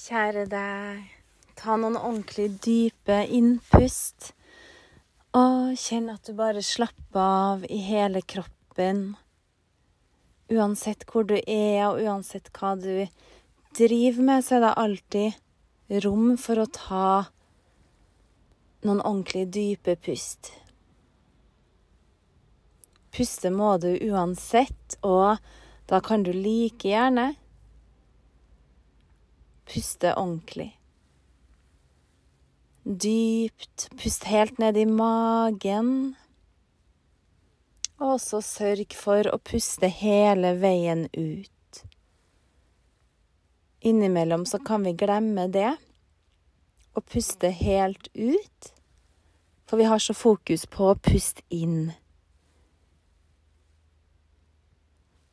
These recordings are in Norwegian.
Kjære deg, ta noen ordentlig dype innpust. Og kjenn at du bare slapper av i hele kroppen. Uansett hvor du er, og uansett hva du driver med, så er det alltid rom for å ta noen ordentlig dype pust. Puste må du uansett, og da kan du like gjerne puste ordentlig. Dypt. Pust helt ned i magen. Og så sørg for å puste hele veien ut. Innimellom så kan vi glemme det og puste helt ut, for vi har så fokus på å puste inn.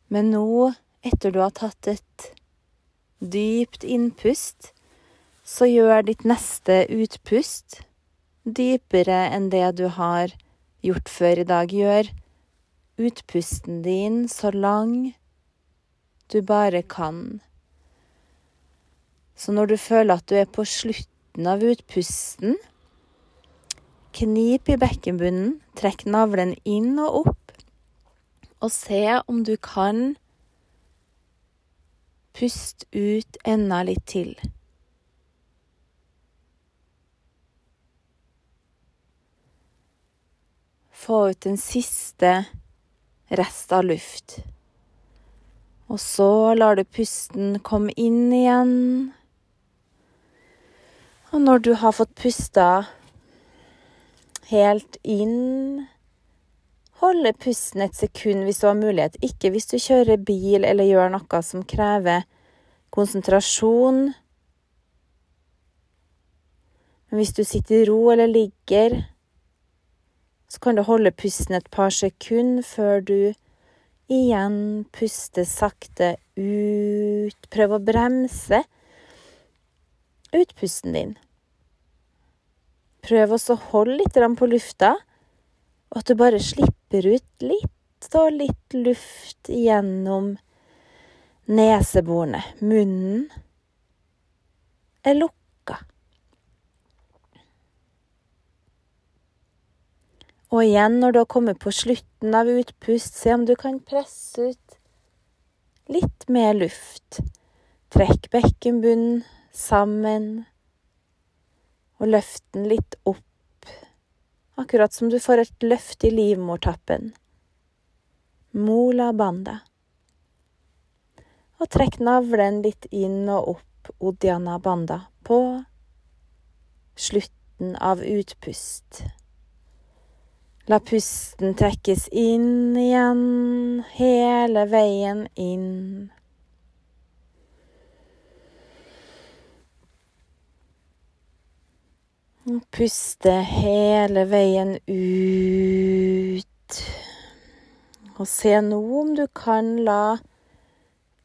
Men nå, etter du har tatt et dypt innpust, så gjør ditt neste utpust dypere enn det du har gjort før i dag. Gjør utpusten din så lang du bare kan. Så når du føler at du er på slutten av utpusten, knip i bekkenbunnen, trekk navlen inn og opp, og se om du kan Pust ut enda litt til. Få ut den siste rest av luft. Og så lar du pusten komme inn igjen. Og når du har fått pusta helt inn holde pusten et sekund hvis du har mulighet. Ikke hvis du kjører bil eller gjør noe som krever konsentrasjon. Men hvis du sitter i ro eller ligger, så kan du holde pusten et par sekunder før du igjen puster sakte ut. Prøv å bremse utpusten din. Prøv også å holde litt på lufta, og at du bare slipper slipper ut litt og litt luft gjennom neseborene. Munnen er lukka. Og igjen, når du har kommet på slutten av utpust, se om du kan presse ut litt mer luft. Trekk bekkenbunnen sammen, og løft den litt opp akkurat som du får et løft i livmortappen. Mola banda. Og trekk navlen litt inn og opp Odiana banda på slutten av utpust. La pusten trekkes inn igjen, hele veien inn. Puste hele veien ut. Og se nå om du kan la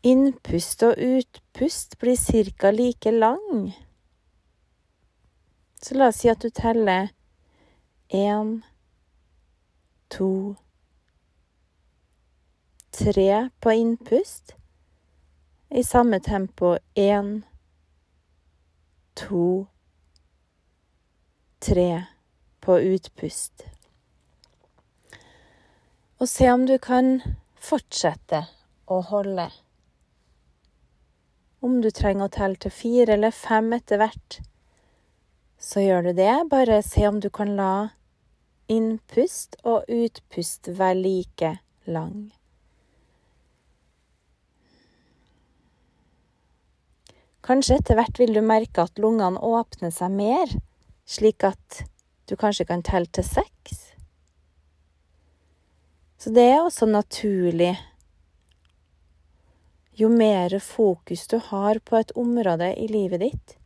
innpust og utpust bli ca. like lang. Så la oss si at du teller én, to, tre på innpust. I samme tempo én, to, tre på utpust. Og se om du kan fortsette å holde. Om du trenger å telle til fire eller fem etter hvert, så gjør du det. Bare se om du kan la innpust og utpust være like lang. Kanskje etter hvert vil du merke at lungene åpner seg mer slik at du kanskje kan telle til seks. Så det er også naturlig. Jo mer fokus du har på et område i livet ditt,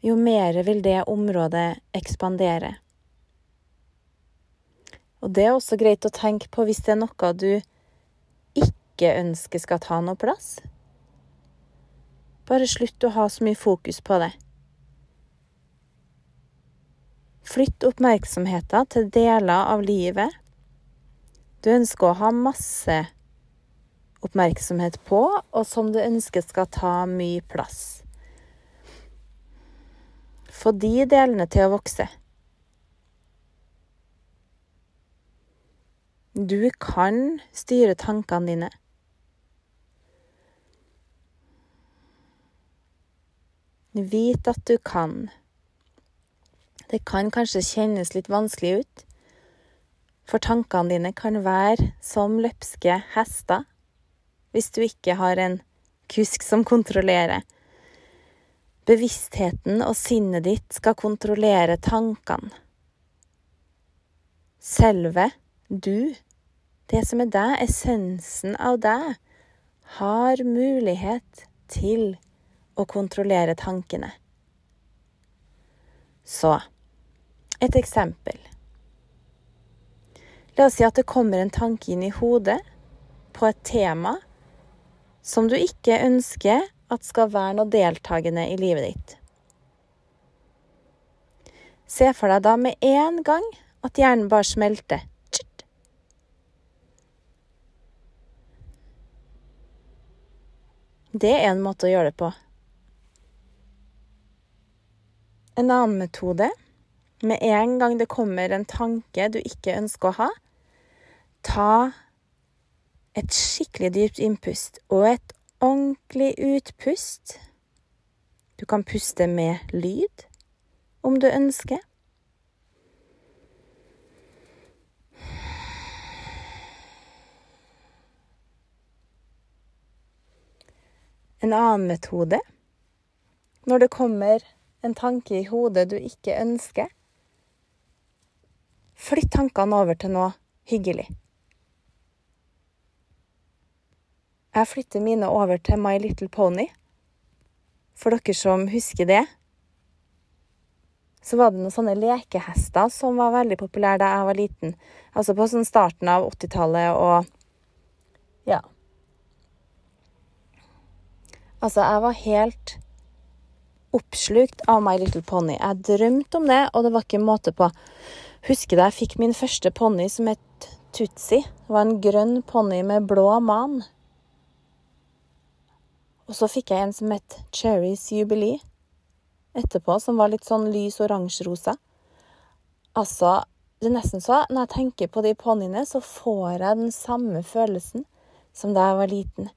jo mer vil det området ekspandere. Og det er også greit å tenke på hvis det er noe du ikke ønsker skal ta noe plass. Bare slutt å ha så mye fokus på det. Flytt oppmerksomheten til deler av livet du ønsker å ha masse oppmerksomhet på, og som du ønsker skal ta mye plass. Få de delene til å vokse. Du kan styre tankene dine. Vit at du kan. Det kan kanskje kjennes litt vanskelig ut, for tankene dine kan være som løpske hester hvis du ikke har en kusk som kontrollerer. Bevisstheten og sinnet ditt skal kontrollere tankene. Selve du, det som er deg, essensen av deg, har mulighet til å kontrollere tankene. Så et eksempel. La oss si at det kommer en tanke inn i hodet på et tema som du ikke ønsker at skal være noe deltakende i livet ditt. Se for deg da med en gang at hjernen bare smelter. Det er en måte å gjøre det på. En annen metode med en gang det kommer en tanke du ikke ønsker å ha, ta et skikkelig dypt innpust og et ordentlig utpust. Du kan puste med lyd om du ønsker. En annen metode når det kommer en tanke i hodet du ikke ønsker, flytt tankene over til noe hyggelig. Jeg flytter mine over til My Little Pony. For dere som husker det, så var det noen sånne lekehester som var veldig populære da jeg var liten. Altså på sånn starten av 80-tallet og ja. Altså, jeg var helt oppslukt av My Little Pony. Jeg drømte om det, og det var ikke måte på. Husker da jeg fikk min første ponni som het Tutsi. Det var en grønn ponni med blå man. Og så fikk jeg en som het Cherries Jubilee etterpå, som var litt sånn lys oransjerosa. Altså, det er nesten så når jeg tenker på de ponniene, så får jeg den samme følelsen som da jeg var liten.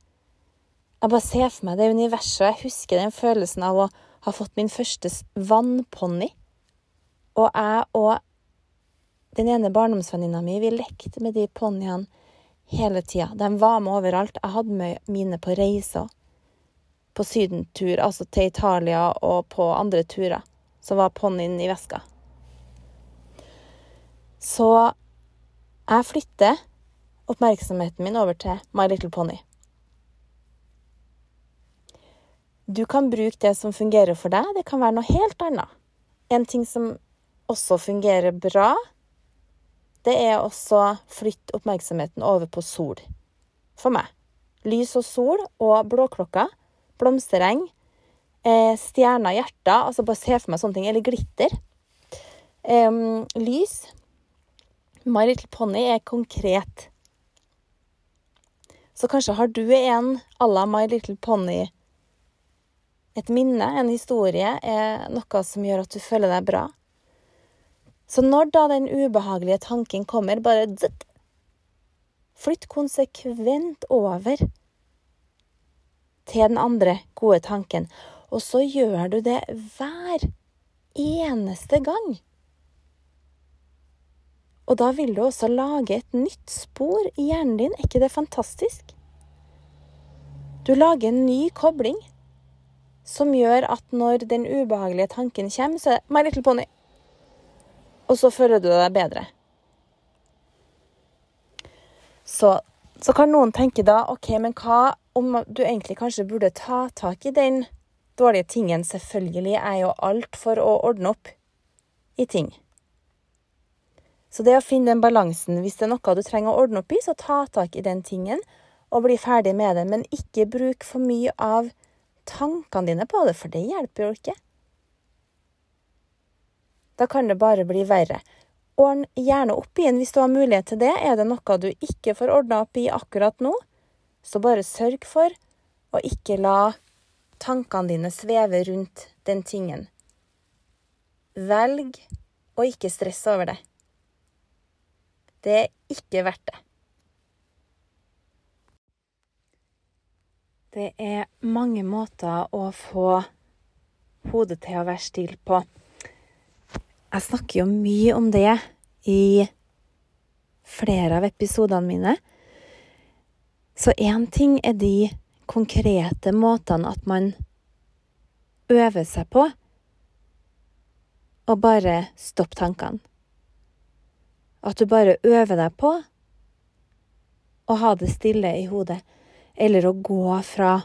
Jeg bare ser for meg det universet, og jeg husker den følelsen av å ha fått min første vannponni. Og jeg og den ene barndomsvenninna mi, vi lekte med de ponniene hele tida. De var med overalt. Jeg hadde med mine på reiser på sydentur, altså til Italia og på andre turer, så var ponnien i veska. Så jeg flytter oppmerksomheten min over til My Little Pony. Du kan bruke det som fungerer for deg. Det kan være noe helt annet. En ting som også fungerer bra, det er også flytte oppmerksomheten over på sol. For meg. Lys og sol og blåklokka blomstereng, eh, stjerner, hjerter Altså bare se for meg sånne ting. Eller glitter. Um, lys. My Little Pony er konkret. Så kanskje har du en à la My Little Pony. Et minne, en historie, er noe som gjør at du føler deg bra. Så når da den ubehagelige tanken kommer, bare zitt, Flytt konsekvent over til den andre gode tanken. Og så gjør du det hver eneste gang. Og da vil du også lage et nytt spor i hjernen din. Er ikke det fantastisk? Du lager en ny kobling som gjør at når den ubehagelige tanken kommer, så er det My Little Pony. Og så føler du deg bedre. Så, så kan noen tenke da OK, men hva om du egentlig kanskje burde ta tak i den dårlige tingen. Selvfølgelig er jo alt for å ordne opp i ting. Så det å finne den balansen Hvis det er noe du trenger å ordne opp i, så ta tak i den tingen og bli ferdig med det. Men ikke bruk for mye av tankene dine på det, for det hjelper jo ikke. Da kan det bare bli verre. Ordn gjerne opp igjen hvis du har mulighet til det. Er det noe du ikke får ordna opp i akkurat nå, så bare sørg for å ikke la tankene dine sveve rundt den tingen. velg å ikke stresse over det. Det er ikke verdt det. Det er mange måter å få hodet til å være stille på. Jeg snakker jo mye om det i flere av episodene mine. Så én ting er de konkrete måtene at man øver seg på å bare stoppe tankene. At du bare øver deg på å ha det stille i hodet, eller å gå fra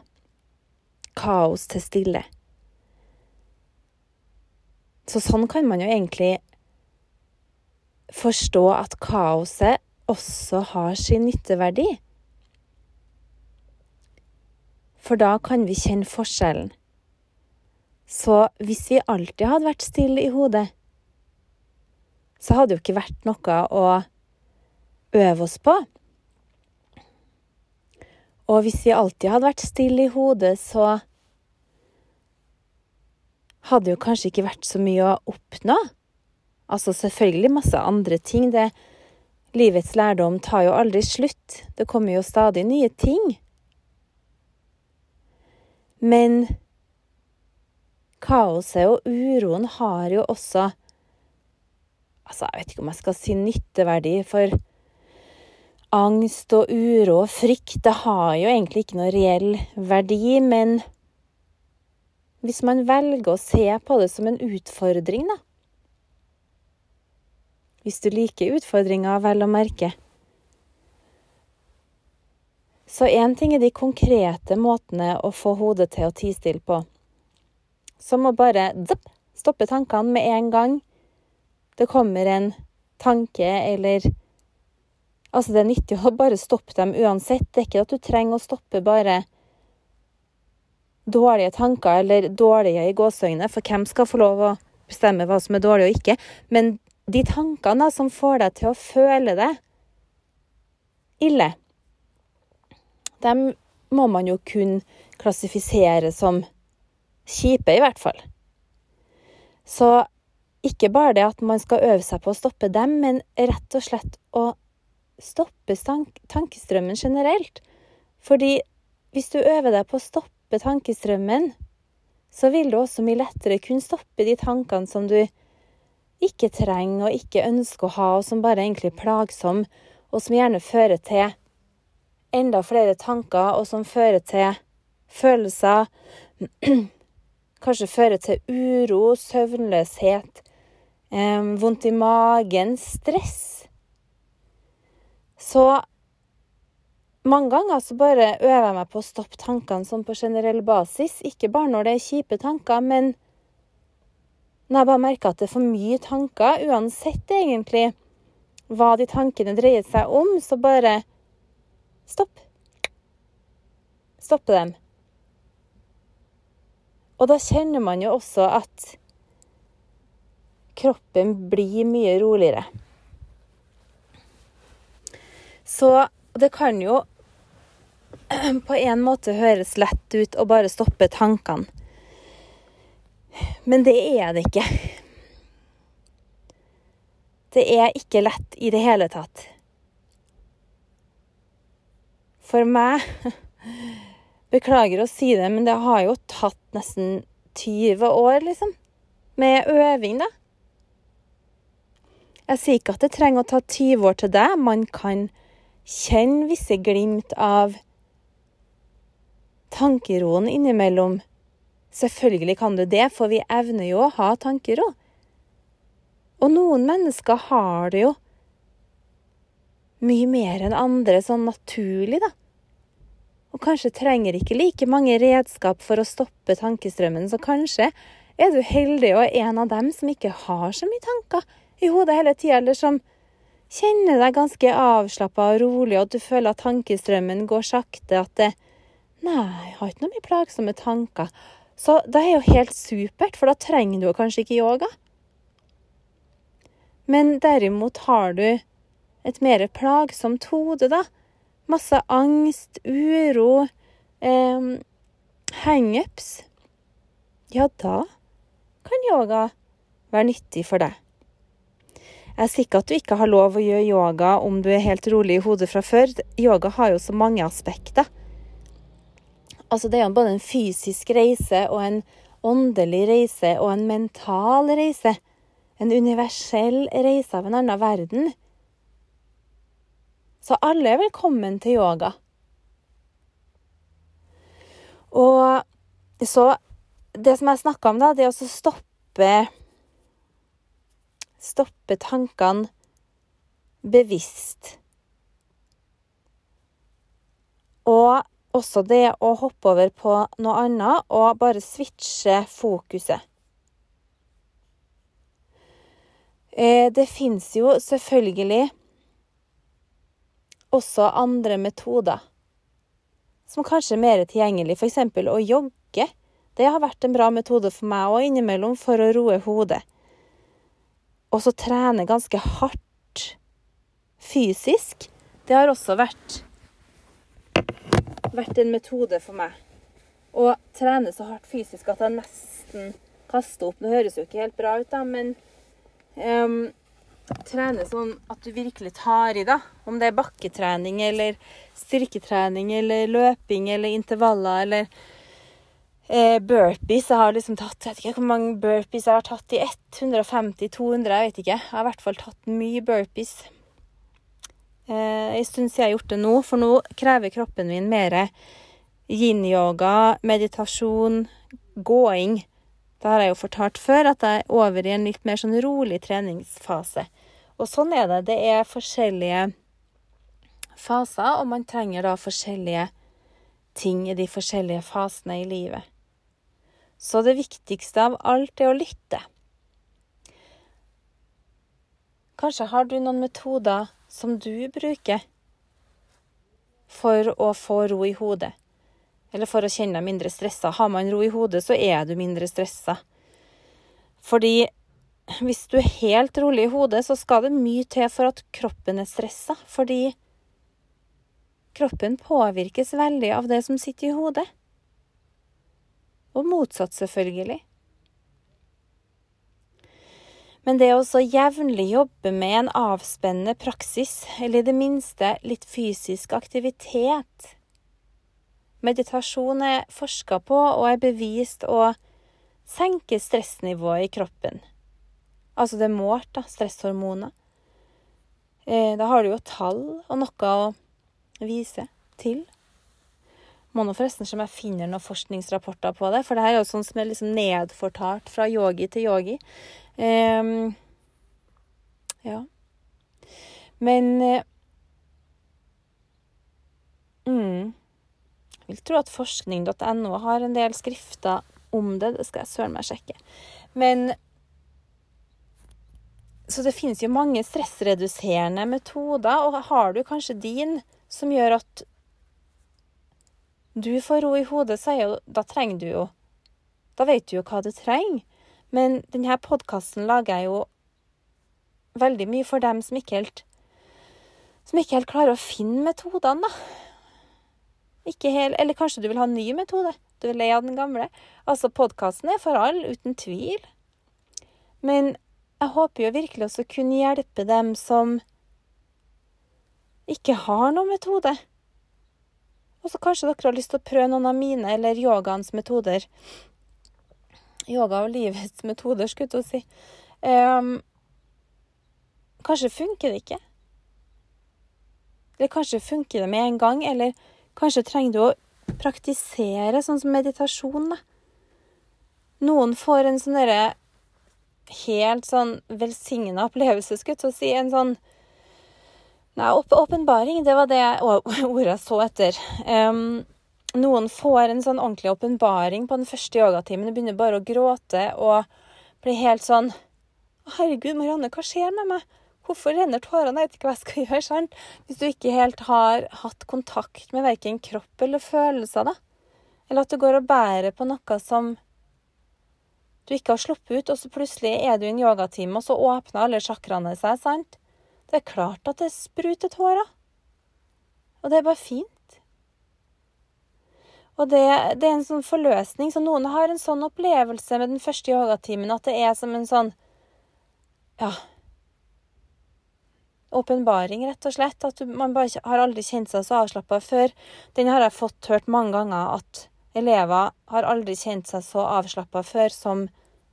kaos til stille. Så sånn kan man jo egentlig forstå at kaoset også har sin nytteverdi. For da kan vi kjenne forskjellen. Så hvis vi alltid hadde vært stille i hodet, så hadde det jo ikke vært noe å øve oss på. Og hvis vi alltid hadde vært stille i hodet, så hadde jo kanskje ikke vært så mye å oppnå. Altså selvfølgelig masse andre ting. Det, livets lærdom tar jo aldri slutt. Det kommer jo stadig nye ting. Men kaoset og uroen har jo også Altså, jeg vet ikke om jeg skal si nytteverdi, for angst og uro og frykt, det har jo egentlig ikke noe reell verdi, men hvis man velger å se på det som en utfordring, da Hvis du liker utfordringer, vel å merke. Så én ting er de konkrete måtene å få hodet til å tie stille på. Som å bare stoppe tankene med en gang. Det kommer en tanke eller Altså, det er nyttig å bare stoppe dem uansett. Det er ikke at du trenger å stoppe bare dårlige tanker, eller dårlige i gåseøyne, for hvem skal få lov å bestemme hva som er dårlig og ikke? Men de tankene da, som får deg til å føle det ille, dem må man jo kun klassifisere som kjipe, i hvert fall. Så ikke bare det at man skal øve seg på å stoppe dem, men rett og slett å stoppe tankestrømmen generelt. Fordi hvis du øver deg på å stoppe stoppe tankestrømmen, så vil du også mye lettere kunne stoppe de tankene som du ikke trenger og ikke ønsker å ha, og som bare er egentlig er plagsomme, og som gjerne fører til enda flere tanker, og som fører til følelser Kanskje fører til uro, søvnløshet, eh, vondt i magen, stress. Så mange ganger så bare øver jeg meg på å stoppe tankene sånn på generell basis. Ikke bare når det er kjipe tanker, men når jeg bare merker at det er for mye tanker, uansett egentlig hva de tankene dreier seg om, så bare stopp. Stoppe dem. Og da kjenner man jo også at kroppen blir mye roligere. Så det kan jo på en måte høres lett ut å bare stoppe tankene. Men det er det ikke. Det er ikke lett i det hele tatt. For meg Beklager å si det, men det har jo tatt nesten 20 år, liksom. Med øving, da. Jeg sier ikke at det trenger å ta 20 år til deg. Man kan kjenne visse glimt av tankeroen innimellom. Selvfølgelig kan du det, for vi evner jo å ha tankero. Og noen mennesker har det jo mye mer enn andre, sånn naturlig, da. Og kanskje trenger ikke like mange redskap for å stoppe tankestrømmen, så kanskje er du heldig og en av dem som ikke har så mye tanker i hodet hele tida, eller som kjenner deg ganske avslappa og rolig, og at du føler at tankestrømmen går sakte, at det Nei, jeg har ikke noe mye plagsomme tanker. Så det er jo helt supert, for da trenger du kanskje ikke yoga. Men derimot har du et mer plagsomt hode, da. Masse angst, uro, eh, hangups. Ja, da kan yoga være nyttig for deg. Jeg er sikker at du ikke har lov å gjøre yoga om du er helt rolig i hodet fra før. Yoga har jo så mange aspekter. Altså, det er både en fysisk reise og en åndelig reise og en mental reise. En universell reise av en annen verden. Så alle er velkommen til yoga. Og så Det som jeg snakka om, da, det er å stoppe Stoppe tankene bevisst. Og også det å hoppe over på noe annet og bare switche fokuset. Eh, det fins jo selvfølgelig også andre metoder som kanskje er mer tilgjengelig. F.eks. å jogge. Det har vært en bra metode for meg òg innimellom for å roe hodet. Og så trene ganske hardt fysisk. Det har også vært, vært en metode for meg. Å trene så hardt fysisk at jeg nesten kaster opp. Nå høres jo ikke helt bra ut, da, men um, trene sånn at du virkelig tar i, da. Om det er bakketrening eller styrketrening eller løping eller intervaller eller eh, burpees. Jeg har liksom tatt jeg vet ikke hvor mange burpees jeg har tatt i 150-200, jeg vet ikke. Jeg har i hvert fall tatt mye burpees. Eh, en stund siden jeg har gjort det nå, for nå krever kroppen min mer yin-yoga, meditasjon, gåing. Det har jeg jo fortalt før, at jeg er over i en litt mer sånn rolig treningsfase. Og sånn er det. Det er forskjellige faser, og man trenger da forskjellige ting i de forskjellige fasene i livet. Så det viktigste av alt er å lytte. Kanskje har du noen metoder som du bruker for å få ro i hodet, eller for å kjenne deg mindre stressa. Har man ro i hodet, så er du mindre stressa. Fordi hvis du er helt rolig i hodet, så skal det mye til for at kroppen er stressa. Fordi kroppen påvirkes veldig av det som sitter i hodet. Og motsatt, selvfølgelig. Men det å så jevnlig jobbe med en avspennende praksis, eller i det minste litt fysisk aktivitet Meditasjon er forska på og er bevist å senke stressnivået i kroppen. Altså det er målt, da. Stresshormoner. Eh, da har du jo tall og noe å vise til. Må nå forresten se om jeg finner noen forskningsrapporter på det, for det her er jo sånn som er liksom nedfortalt fra yogi til yogi. Um, ja. Men uh, mm, Jeg vil tro at forskning.no har en del skrifter om det. Det skal jeg søren meg sjekke. Men så det finnes jo mange stressreduserende metoder, og har du kanskje din som gjør at du får ro i hodet, så jo Da trenger du jo Da vet du jo hva du trenger. Men denne podkasten lager jeg jo veldig mye for dem som ikke helt Som ikke helt klarer å finne metodene, da. Ikke helt Eller kanskje du vil ha en ny metode? Du er lei av den gamle? Altså, podkasten er for alle, uten tvil. Men jeg håper jo virkelig også å kunne hjelpe dem som ikke har noen metode. Og så kanskje dere har lyst til å prøve noen av mine eller yogaens metoder. Yoga og livets metoder, skulle jeg si. Um, kanskje funker det ikke. Eller kanskje funker det med en gang. Eller kanskje trenger du å praktisere sånn som meditasjon, da. Noen får en sånn derre helt sånn velsigna opplevelse, skulle jeg si. En sånn Nei, åpenbaring, det var det ordet jeg så etter. Um, noen får en sånn ordentlig åpenbaring på den første yogatimen. og begynner bare å gråte og blir helt sånn Herregud, Marianne, hva skjer med meg? Hvorfor renner tårene? Jeg vet ikke hva jeg skal gjøre. sant? Hvis du ikke helt har hatt kontakt med verken kropp eller følelser, da. Eller at du går og bærer på noe som du ikke har sluppet ut, og så plutselig er du i en yogatime, og så åpner alle sjakraene seg, sant? Det er klart at det spruter tårer. Og det er bare fint. Og det, det, er en sånn forløsning. Så noen har en sånn opplevelse med den første yogatimen at det er som en sånn Ja. Åpenbaring, rett og slett. At man bare har aldri kjent seg så avslappa før. Den har jeg fått hørt mange ganger, at elever har aldri kjent seg så avslappa før som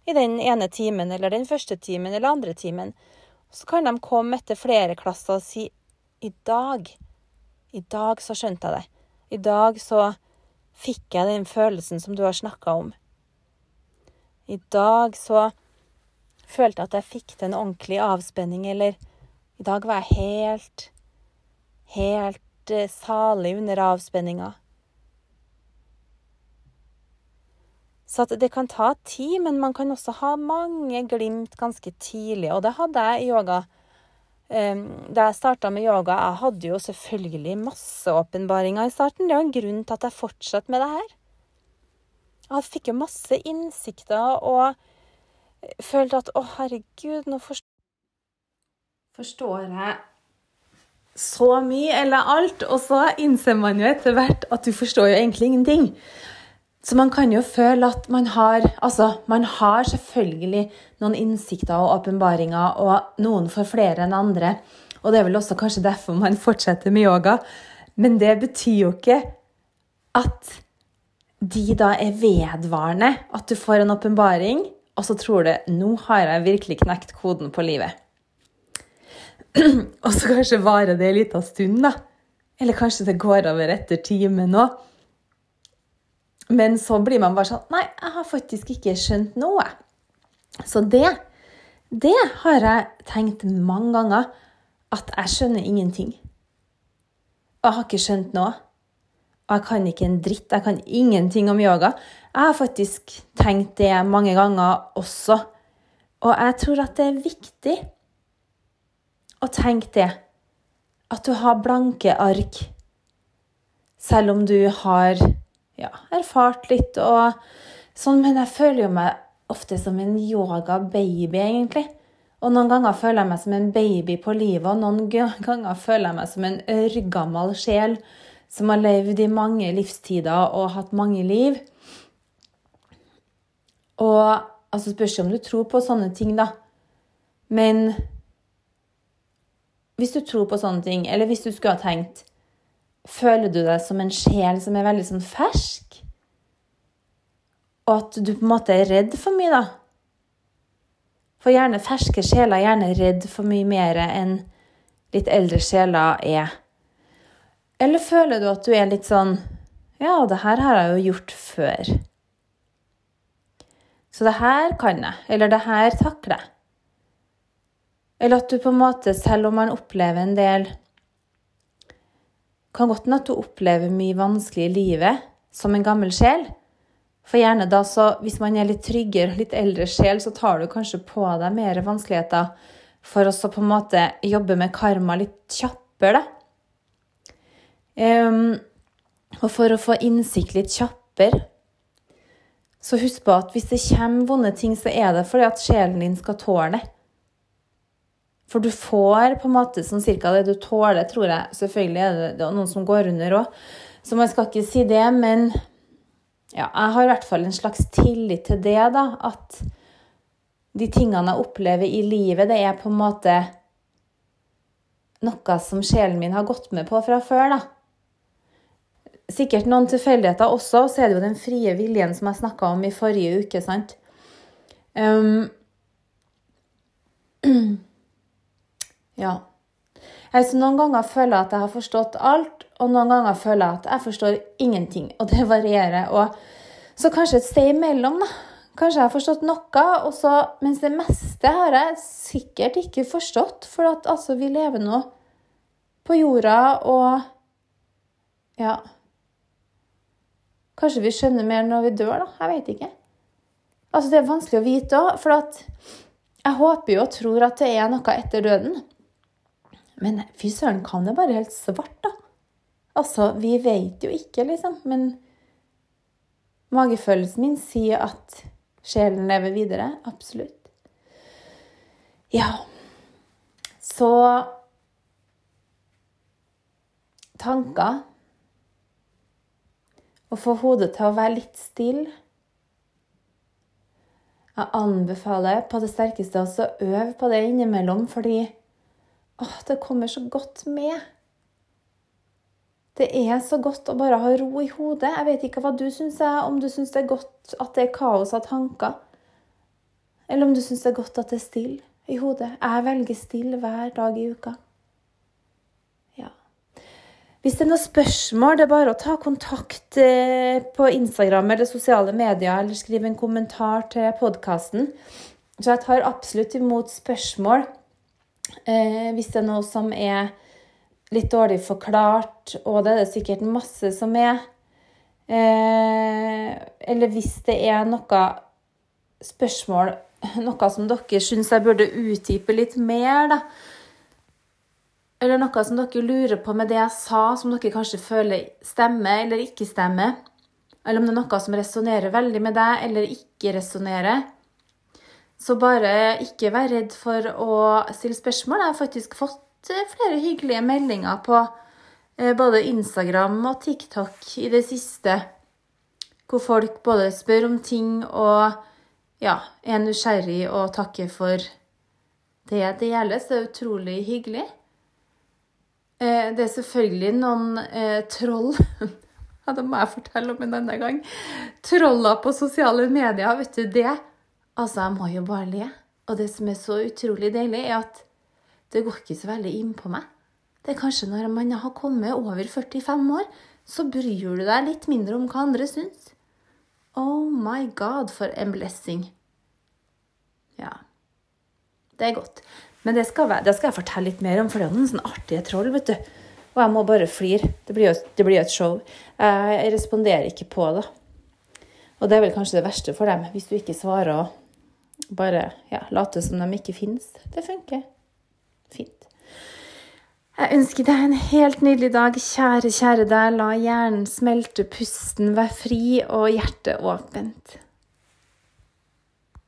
i den ene timen, eller den første timen, eller andre timen. Så kan de komme etter flere klasser og si i dag, i dag så skjønte jeg det. I dag så fikk jeg den følelsen som du har snakka om. I dag så følte jeg at jeg fikk til en ordentlig avspenning, eller i dag var jeg helt, helt uh, salig under avspenninga. Så det kan ta tid, men man kan også ha mange glimt ganske tidlig. Og det hadde jeg i yoga. Um, da jeg starta med yoga, jeg hadde jo selvfølgelig masse åpenbaringer i starten. Det er en grunn til at jeg fortsatte med det her. Jeg fikk jo masse innsikter og følte at å, herregud, nå forstår forstår jeg så mye, eller alt. Og så innser man jo etter hvert at du forstår jo egentlig ingenting. Så man kan jo føle at man har Altså, man har selvfølgelig noen innsikter og åpenbaringer, og noen får flere enn andre. Og det er vel også kanskje derfor man fortsetter med yoga. Men det betyr jo ikke at de da er vedvarende. At du får en åpenbaring, og så tror du nå har jeg virkelig knekt koden på livet. og så kanskje varer det en liten stund, da. Eller kanskje det går over etter timen òg. Men så blir man bare sånn Nei, jeg har faktisk ikke skjønt noe. Så det, det har jeg tenkt mange ganger. At jeg skjønner ingenting. Og jeg har ikke skjønt noe. Og jeg kan ikke en dritt. Jeg kan ingenting om yoga. Jeg har faktisk tenkt det mange ganger også. Og jeg tror at det er viktig å tenke det, at du har blanke ark, selv om du har ja, erfart litt og sånn. Men jeg føler jo meg ofte som en yoga-baby, egentlig. Og noen ganger føler jeg meg som en baby på livet, og noen ganger føler jeg meg som en ørgammel sjel som har levd i mange livstider og hatt mange liv. Og altså spørs om du tror på sånne ting, da. Men hvis du tror på sånne ting, eller hvis du skulle ha tenkt Føler du deg som en sjel som er veldig sånn fersk? Og at du på en måte er redd for mye, da? For gjerne ferske sjeler er gjerne redd for mye mer enn litt eldre sjeler er. Eller føler du at du er litt sånn Ja, det her har jeg jo gjort før. Så det her kan jeg. Eller det her takler jeg. Eller at du på en måte, selv om man opplever en del Kan godt hende at du opplever mye vanskelig i livet som en gammel sjel. For gjerne da, så hvis man er litt tryggere, litt eldre sjel, så tar du kanskje på deg mer vanskeligheter for å på en måte jobbe med karma litt kjappere, da. Um, og for å få innsikt litt kjappere. Så husk på at hvis det kommer vonde ting, så er det fordi at sjelen din skal tåle det. For du får på en måte sånn cirka det du tåler, tror jeg. Selvfølgelig er det, det noen som går under òg, så man skal ikke si det. Men ja, jeg har i hvert fall en slags tillit til det, da. At de tingene jeg opplever i livet, det er på en måte noe som sjelen min har gått med på fra før, da. Sikkert noen tilfeldigheter også, og så er det jo den frie viljen som jeg snakka om i forrige uke, sant. Um, Ja. Altså, noen ganger føler jeg at jeg har forstått alt, og noen ganger føler jeg at jeg forstår ingenting. Og det varierer. Og så kanskje et sted imellom, da. Kanskje jeg har forstått noe, og så, mens det meste har jeg sikkert ikke forstått. For at altså, vi lever nå på jorda, og ja Kanskje vi skjønner mer når vi dør, da. Jeg vet ikke. Altså, det er vanskelig å vite òg, for at jeg håper jo og tror at det er noe etter døden. Men fy søren, kan det bare helt svart, da? Altså, vi vet jo ikke, liksom. Men magefølelsen min sier at sjelen lever videre. Absolutt. Ja. Så Tanker. Å få hodet til å være litt stille. Jeg anbefaler på det sterkeste også å øve på det innimellom, fordi åh, det kommer så godt med. Det er så godt å bare ha ro i hodet. Jeg vet ikke hva du syns, om du syns det er godt at det er kaos av tanker. Eller om du syns det er godt at det er stille i hodet. Jeg velger stille hver dag i uka. Ja. Hvis det er noen spørsmål, det er bare å ta kontakt eh, på Instagram eller sosiale medier, eller skrive en kommentar til podkasten. Så jeg tar absolutt imot spørsmål eh, hvis det er noe som er litt dårlig forklart, og det er det sikkert masse som er. Eh, eller hvis det er noe spørsmål, noe som dere syns jeg burde utdype litt mer, da. Eller noe som dere lurer på med det jeg sa, som dere kanskje føler stemmer eller ikke stemmer. Eller om det er noe som resonnerer veldig med deg, eller ikke resonnerer. Så bare ikke vær redd for å stille spørsmål. Jeg har faktisk fått Eh, flere hyggelige meldinger på eh, både Instagram og TikTok i det siste, hvor folk både spør om ting og ja, er nysgjerrig og takker for det det gjelder. Så Det er utrolig hyggelig. Eh, det er selvfølgelig noen troll Ja, det må jeg fortelle om en denne gang. Troller på sosiale medier, vet du det? Altså, jeg må jo bare le. Og det som er så utrolig deilig, er at det går ikke så veldig inn på meg. Det er kanskje når man har kommet over 45 år, så bryr du deg litt mindre om hva andre syns. Oh my god, for en blessing. Ja. Det er godt. Men det skal, være, det skal jeg fortelle litt mer om, for det er noen sånne artige troll, vet du. Og jeg må bare flire. Det blir jo et show. Jeg responderer ikke på det. Og det er vel kanskje det verste for dem, hvis du ikke svarer bare ja, late som de ikke finnes. Det funker. Fint. Jeg ønsker deg en helt nydelig dag, kjære, kjære deg. La hjernen smelte, pusten være fri og hjertet åpent.